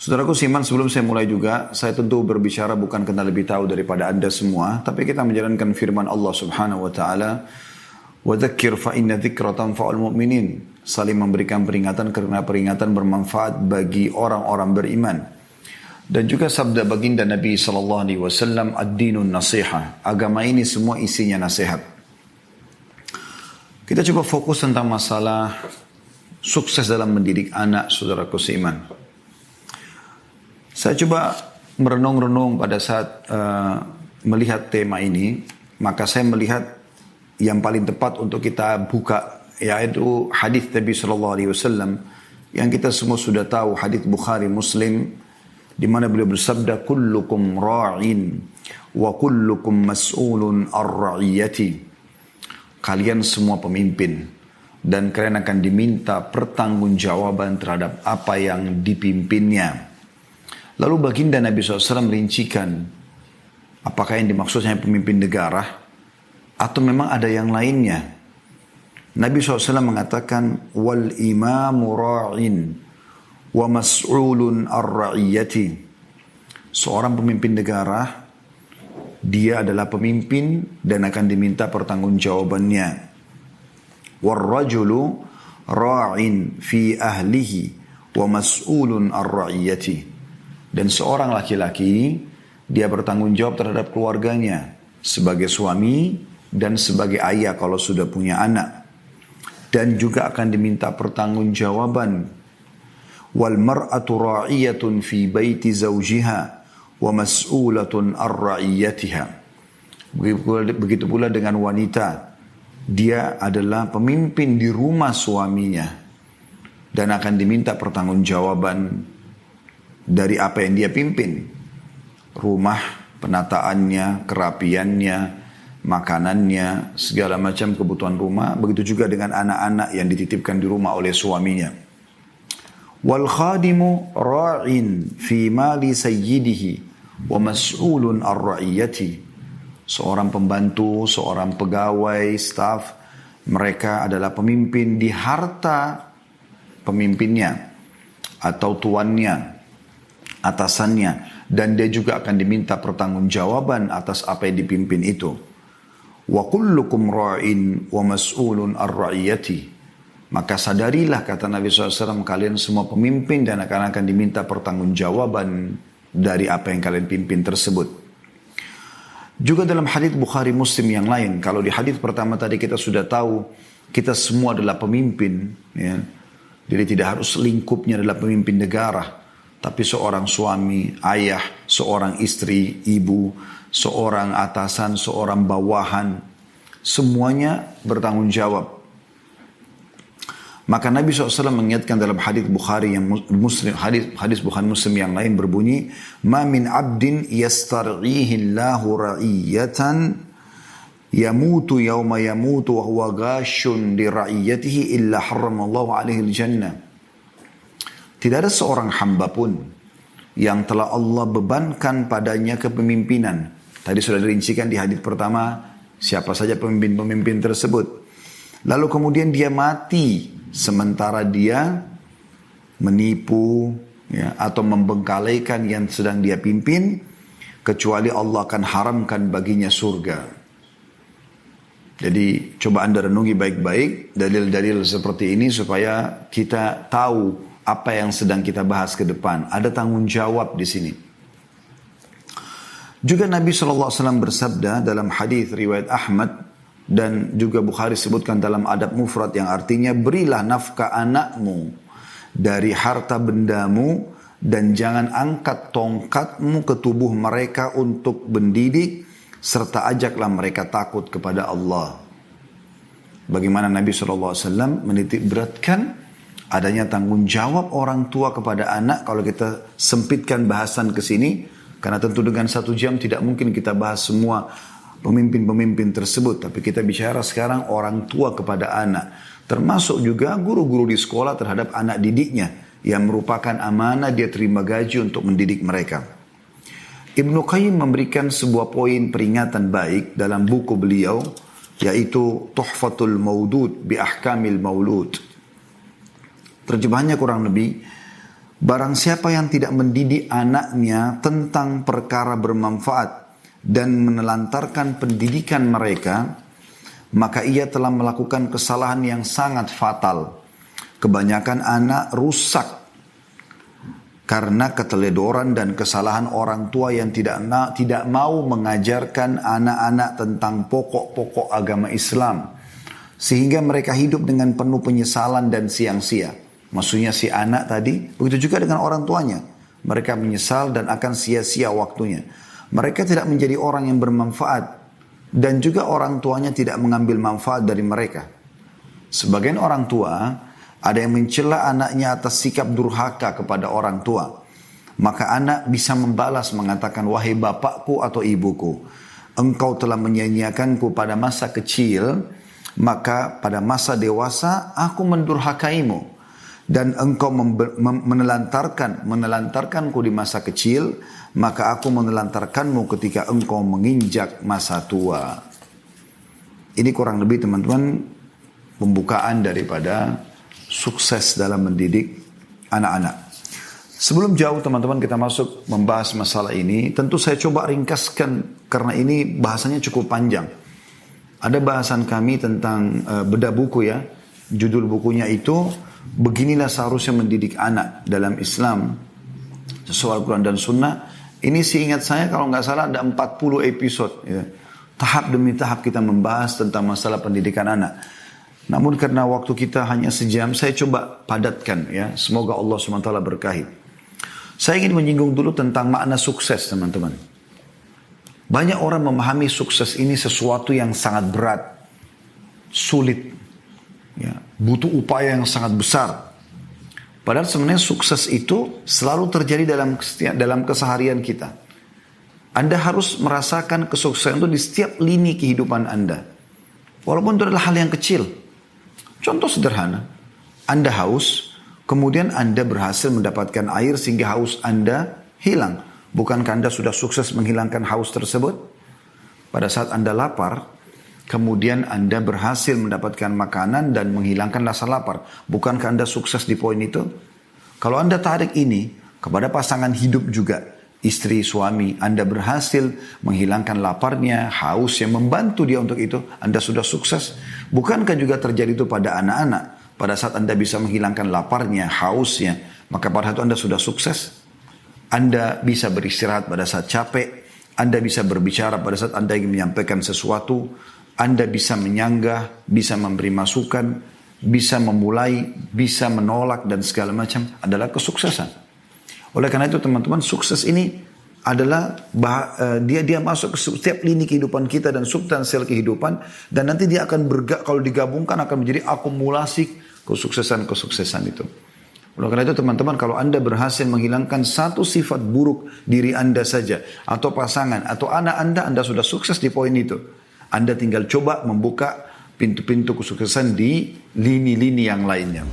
Saudaraku Siman, sebelum saya mulai juga, saya tentu berbicara bukan karena lebih tahu daripada Anda semua, tapi kita menjalankan firman Allah Subhanahu wa taala, "Wa dzakir fa inna dzikra tanfa'ul mu'minin." Saling memberikan peringatan karena peringatan bermanfaat bagi orang-orang beriman. Dan juga sabda baginda Nabi sallallahu alaihi wasallam, "Ad-dinun nasiha." Agama ini semua isinya nasihat. Kita coba fokus tentang masalah sukses dalam mendidik anak saudaraku seiman. Saya coba merenung-renung pada saat uh, melihat tema ini, maka saya melihat yang paling tepat untuk kita buka yaitu hadis Nabi Shallallahu Alaihi Wasallam yang kita semua sudah tahu hadis Bukhari Muslim di mana beliau bersabda kullukum ra'in wa kullukum mas'ulun ar-ra'iyati kalian semua pemimpin dan kalian akan diminta pertanggungjawaban terhadap apa yang dipimpinnya. Lalu baginda Nabi SAW merincikan apakah yang dimaksudnya pemimpin negara atau memang ada yang lainnya. Nabi SAW mengatakan wal imamu ra'in wa mas'ulun ar-ra'iyati. Seorang pemimpin negara dia adalah pemimpin dan akan diminta pertanggungjawabannya. Warrajulu ra'in fi ahlihi wa mas'ulun ar-ra'iyati. Dan seorang laki-laki, dia bertanggung jawab terhadap keluarganya sebagai suami dan sebagai ayah kalau sudah punya anak. Dan juga akan diminta pertanggungjawaban. Wal mar'atu ra'iyatun fi baiti zawjiha wa mas'ulatun ar-ra'iyatiha. Begitu pula dengan wanita. Dia adalah pemimpin di rumah suaminya. Dan akan diminta pertanggungjawaban dari apa yang dia pimpin. Rumah, penataannya, kerapiannya, makanannya, segala macam kebutuhan rumah. Begitu juga dengan anak-anak yang dititipkan di rumah oleh suaminya. Wal khadimu ra'in fi mali sayyidihi wa mas'ulun ar-ra'iyati. Seorang pembantu, seorang pegawai, staf, mereka adalah pemimpin di harta pemimpinnya atau tuannya atasannya dan dia juga akan diminta pertanggungjawaban atas apa yang dipimpin itu. Wa kullukum ra'in wa mas'ulun ar-ra'iyati. Maka sadarilah kata Nabi SAW kalian semua pemimpin dan akan akan diminta pertanggungjawaban dari apa yang kalian pimpin tersebut. Juga dalam hadis Bukhari Muslim yang lain, kalau di hadis pertama tadi kita sudah tahu kita semua adalah pemimpin, ya. jadi tidak harus lingkupnya adalah pemimpin negara, tapi seorang suami, ayah, seorang istri, ibu, seorang atasan, seorang bawahan, semuanya bertanggung jawab. Maka Nabi SAW mengingatkan dalam hadis Bukhari yang Muslim hadis hadis Bukhari Muslim yang lain berbunyi, "Ma min 'abdin yastar'ihi Allahu ra'iyatan yamutu yawma yamutu wa huwa ghashun li ra'iyatihi illa harramallahu alaihi al-jannah." Tidak ada seorang hamba pun yang telah Allah bebankan padanya kepemimpinan. Tadi sudah dirincikan di hadis pertama siapa saja pemimpin-pemimpin tersebut. Lalu kemudian dia mati sementara dia menipu ya, atau membengkalaikan yang sedang dia pimpin kecuali Allah akan haramkan baginya surga. Jadi coba anda renungi baik-baik dalil-dalil seperti ini supaya kita tahu apa yang sedang kita bahas ke depan. Ada tanggung jawab di sini. Juga Nabi SAW bersabda dalam hadis riwayat Ahmad dan juga Bukhari sebutkan dalam adab mufrad yang artinya berilah nafkah anakmu dari harta bendamu dan jangan angkat tongkatmu ke tubuh mereka untuk mendidik serta ajaklah mereka takut kepada Allah. Bagaimana Nabi SAW menitik beratkan adanya tanggung jawab orang tua kepada anak kalau kita sempitkan bahasan ke sini karena tentu dengan satu jam tidak mungkin kita bahas semua pemimpin-pemimpin tersebut. Tapi kita bicara sekarang orang tua kepada anak. Termasuk juga guru-guru di sekolah terhadap anak didiknya yang merupakan amanah dia terima gaji untuk mendidik mereka. Ibnu Qayyim memberikan sebuah poin peringatan baik dalam buku beliau yaitu Tuhfatul Maudud bi Ahkamil Maulud Terjemahannya kurang lebih Barang siapa yang tidak mendidik anaknya tentang perkara bermanfaat dan menelantarkan pendidikan mereka, maka ia telah melakukan kesalahan yang sangat fatal. Kebanyakan anak rusak karena keteledoran dan kesalahan orang tua yang tidak tidak mau mengajarkan anak-anak tentang pokok-pokok agama Islam sehingga mereka hidup dengan penuh penyesalan dan siang-sia. Maksudnya si anak tadi, begitu juga dengan orang tuanya. Mereka menyesal dan akan sia-sia waktunya. Mereka tidak menjadi orang yang bermanfaat. Dan juga orang tuanya tidak mengambil manfaat dari mereka. Sebagian orang tua, ada yang mencela anaknya atas sikap durhaka kepada orang tua. Maka anak bisa membalas mengatakan, wahai bapakku atau ibuku, engkau telah menyanyiakanku pada masa kecil, maka pada masa dewasa aku mendurhakaimu dan engkau menelantarkan menelantarkanku di masa kecil maka aku menelantarkanmu ketika engkau menginjak masa tua ini kurang lebih teman-teman pembukaan daripada sukses dalam mendidik anak-anak Sebelum jauh teman-teman kita masuk membahas masalah ini, tentu saya coba ringkaskan karena ini bahasanya cukup panjang. Ada bahasan kami tentang uh, beda buku ya. Judul bukunya itu Beginilah seharusnya mendidik anak dalam Islam sesuai Al-Quran dan Sunnah. Ini ingat saya kalau nggak salah ada 40 episode. Ya. Tahap demi tahap kita membahas tentang masalah pendidikan anak. Namun karena waktu kita hanya sejam, saya coba padatkan ya. Semoga Allah SWT berkahi. Saya ingin menyinggung dulu tentang makna sukses teman-teman. Banyak orang memahami sukses ini sesuatu yang sangat berat, sulit, butuh upaya yang sangat besar. Padahal sebenarnya sukses itu selalu terjadi dalam dalam keseharian kita. Anda harus merasakan kesuksesan itu di setiap lini kehidupan Anda. Walaupun itu adalah hal yang kecil. Contoh sederhana. Anda haus, kemudian Anda berhasil mendapatkan air sehingga haus Anda hilang. Bukankah Anda sudah sukses menghilangkan haus tersebut? Pada saat Anda lapar, kemudian Anda berhasil mendapatkan makanan dan menghilangkan rasa lapar. Bukankah Anda sukses di poin itu? Kalau Anda tarik ini kepada pasangan hidup juga, istri, suami, Anda berhasil menghilangkan laparnya, haus yang membantu dia untuk itu, Anda sudah sukses. Bukankah juga terjadi itu pada anak-anak? Pada saat Anda bisa menghilangkan laparnya, hausnya, maka pada saat itu Anda sudah sukses. Anda bisa beristirahat pada saat capek, Anda bisa berbicara pada saat Anda ingin menyampaikan sesuatu, anda bisa menyanggah, bisa memberi masukan, bisa memulai, bisa menolak dan segala macam adalah kesuksesan. Oleh karena itu teman-teman sukses ini adalah bah, uh, dia dia masuk ke setiap lini kehidupan kita dan substansial kehidupan dan nanti dia akan berga, kalau digabungkan akan menjadi akumulasi kesuksesan-kesuksesan itu. Oleh karena itu teman-teman kalau Anda berhasil menghilangkan satu sifat buruk diri Anda saja atau pasangan atau anak Anda, Anda sudah sukses di poin itu. Anda tinggal coba membuka pintu-pintu kesuksesan di lini-lini yang lainnya.